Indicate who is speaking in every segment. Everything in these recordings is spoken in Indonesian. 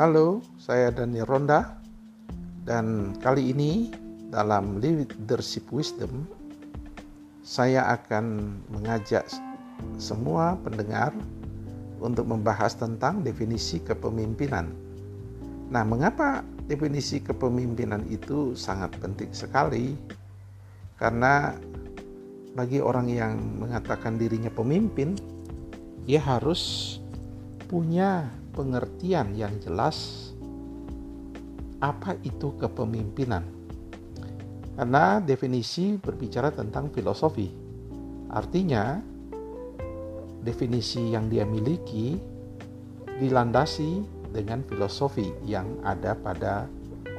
Speaker 1: Halo, saya Dani Ronda dan kali ini dalam Leadership Wisdom saya akan mengajak semua pendengar untuk membahas tentang definisi kepemimpinan. Nah, mengapa definisi kepemimpinan itu sangat penting sekali? Karena bagi orang yang mengatakan dirinya pemimpin, ia harus punya pengertian yang jelas apa itu kepemimpinan. Karena definisi berbicara tentang filosofi. Artinya, definisi yang dia miliki dilandasi dengan filosofi yang ada pada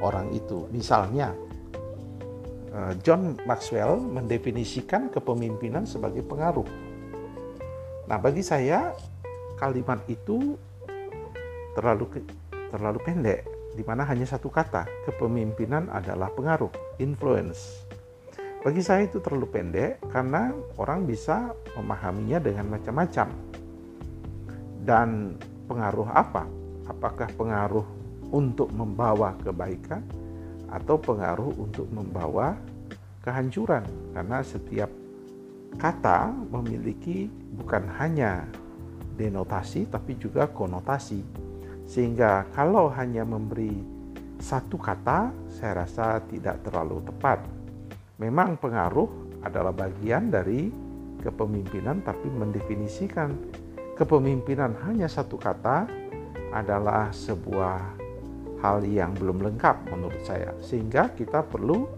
Speaker 1: orang itu. Misalnya, eh, John Maxwell mendefinisikan kepemimpinan sebagai pengaruh. Nah, bagi saya kalimat itu terlalu terlalu pendek di mana hanya satu kata, kepemimpinan adalah pengaruh, influence. Bagi saya itu terlalu pendek karena orang bisa memahaminya dengan macam-macam. Dan pengaruh apa? Apakah pengaruh untuk membawa kebaikan atau pengaruh untuk membawa kehancuran? Karena setiap kata memiliki bukan hanya denotasi tapi juga konotasi. Sehingga kalau hanya memberi satu kata saya rasa tidak terlalu tepat. Memang pengaruh adalah bagian dari kepemimpinan tapi mendefinisikan kepemimpinan hanya satu kata adalah sebuah hal yang belum lengkap menurut saya. Sehingga kita perlu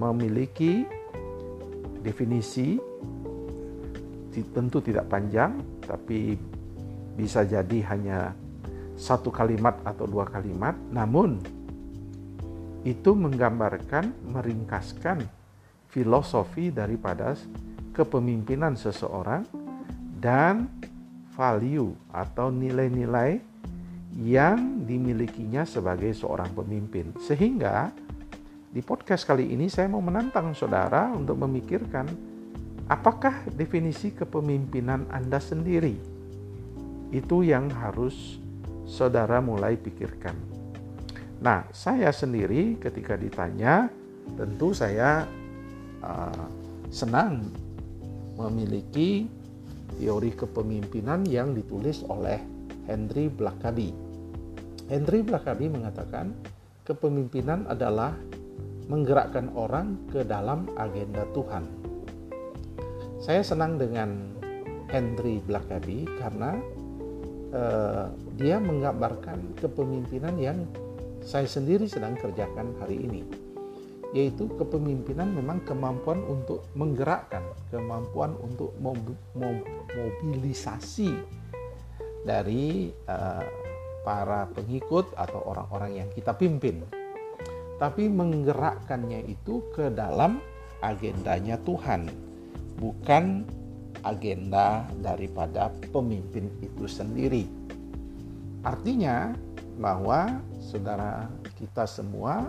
Speaker 1: memiliki definisi tentu tidak panjang, tapi bisa jadi hanya satu kalimat atau dua kalimat, namun itu menggambarkan, meringkaskan filosofi daripada kepemimpinan seseorang dan value atau nilai-nilai yang dimilikinya sebagai seorang pemimpin. Sehingga di podcast kali ini saya mau menantang saudara untuk memikirkan Apakah definisi kepemimpinan Anda sendiri? Itu yang harus saudara mulai pikirkan. Nah, saya sendiri ketika ditanya, tentu saya uh, senang memiliki teori kepemimpinan yang ditulis oleh Henry Blackaby. Henry Blackaby mengatakan kepemimpinan adalah menggerakkan orang ke dalam agenda Tuhan. Saya senang dengan Henry Blackaby karena uh, dia menggambarkan kepemimpinan yang saya sendiri sedang kerjakan hari ini yaitu kepemimpinan memang kemampuan untuk menggerakkan, kemampuan untuk mobilisasi dari uh, para pengikut atau orang-orang yang kita pimpin. Tapi menggerakkannya itu ke dalam agendanya Tuhan bukan agenda daripada pemimpin itu sendiri. Artinya bahwa saudara kita semua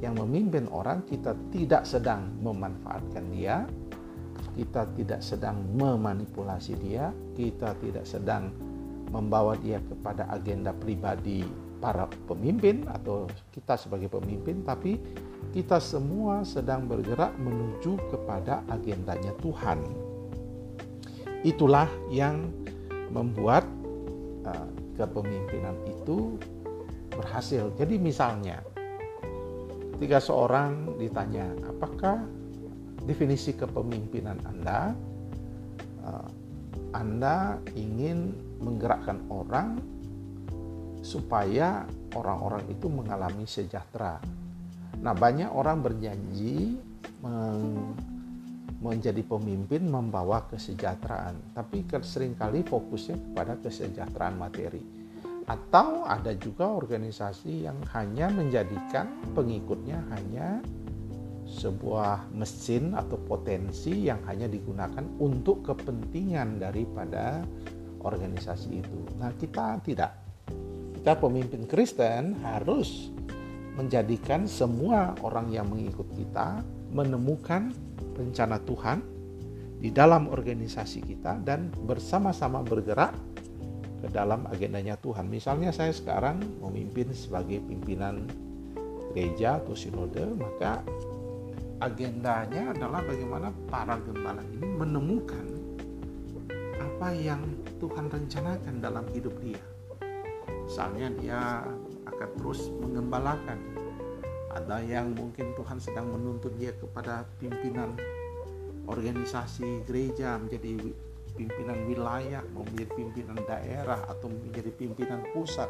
Speaker 1: yang memimpin orang kita tidak sedang memanfaatkan dia, kita tidak sedang memanipulasi dia, kita tidak sedang membawa dia kepada agenda pribadi para pemimpin atau kita sebagai pemimpin, tapi kita semua sedang bergerak menuju kepada agendanya Tuhan. Itulah yang membuat uh, kepemimpinan itu berhasil. Jadi misalnya, ketika seorang ditanya, apakah definisi kepemimpinan Anda? Uh, anda ingin menggerakkan orang supaya orang-orang itu mengalami sejahtera Nah, banyak orang berjanji menjadi pemimpin membawa kesejahteraan, tapi sering kali fokusnya kepada kesejahteraan materi. Atau ada juga organisasi yang hanya menjadikan pengikutnya hanya sebuah mesin atau potensi yang hanya digunakan untuk kepentingan daripada organisasi itu. Nah, kita tidak. Kita pemimpin Kristen harus menjadikan semua orang yang mengikut kita menemukan rencana Tuhan di dalam organisasi kita dan bersama-sama bergerak ke dalam agendanya Tuhan. Misalnya saya sekarang memimpin sebagai pimpinan gereja atau sinode, maka agendanya adalah bagaimana para gembala ini menemukan apa yang Tuhan rencanakan dalam hidup dia. Misalnya dia akan terus mengembalakan. Ada yang mungkin Tuhan sedang menuntut dia kepada pimpinan organisasi gereja menjadi pimpinan wilayah, menjadi pimpinan daerah atau menjadi pimpinan pusat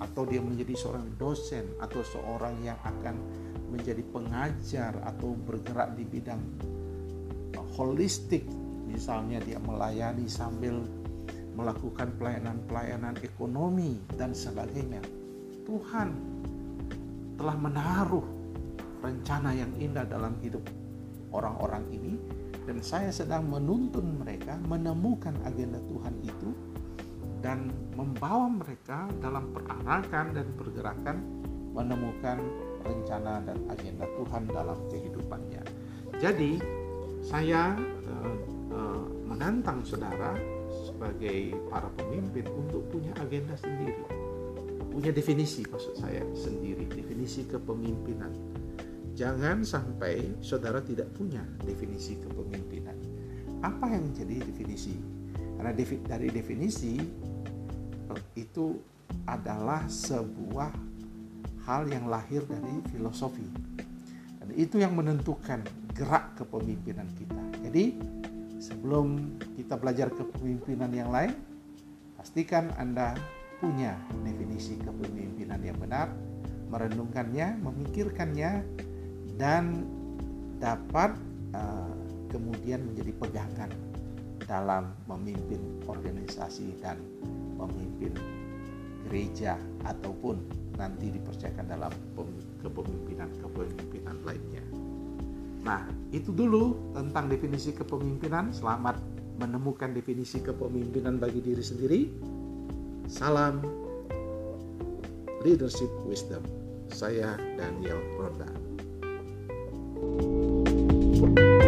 Speaker 1: atau dia menjadi seorang dosen atau seorang yang akan menjadi pengajar atau bergerak di bidang holistik misalnya dia melayani sambil melakukan pelayanan-pelayanan ekonomi dan sebagainya Tuhan telah menaruh rencana yang indah dalam hidup orang-orang ini dan saya sedang menuntun mereka menemukan agenda Tuhan itu dan membawa mereka dalam perarakan dan pergerakan menemukan rencana dan agenda Tuhan dalam kehidupannya. Jadi saya uh, uh, menantang saudara sebagai para pemimpin untuk punya agenda sendiri, punya definisi maksud saya sendiri, definisi kepemimpinan. Jangan sampai saudara tidak punya definisi kepemimpinan. Apa yang menjadi definisi? Karena dari definisi eh, itu adalah sebuah hal yang lahir dari filosofi. Dan itu yang menentukan gerak kepemimpinan kita. Jadi, sebelum kita belajar kepemimpinan yang lain, pastikan Anda punya definisi kepemimpinan yang benar, merenungkannya, memikirkannya, dan dapat uh, kemudian menjadi pegangan dalam memimpin organisasi dan memimpin gereja ataupun nanti dipercayakan dalam kepemimpinan-kepemimpinan lainnya. Nah, itu dulu tentang definisi kepemimpinan. Selamat menemukan definisi kepemimpinan bagi diri sendiri. Salam leadership wisdom. Saya Daniel Ronda. thank you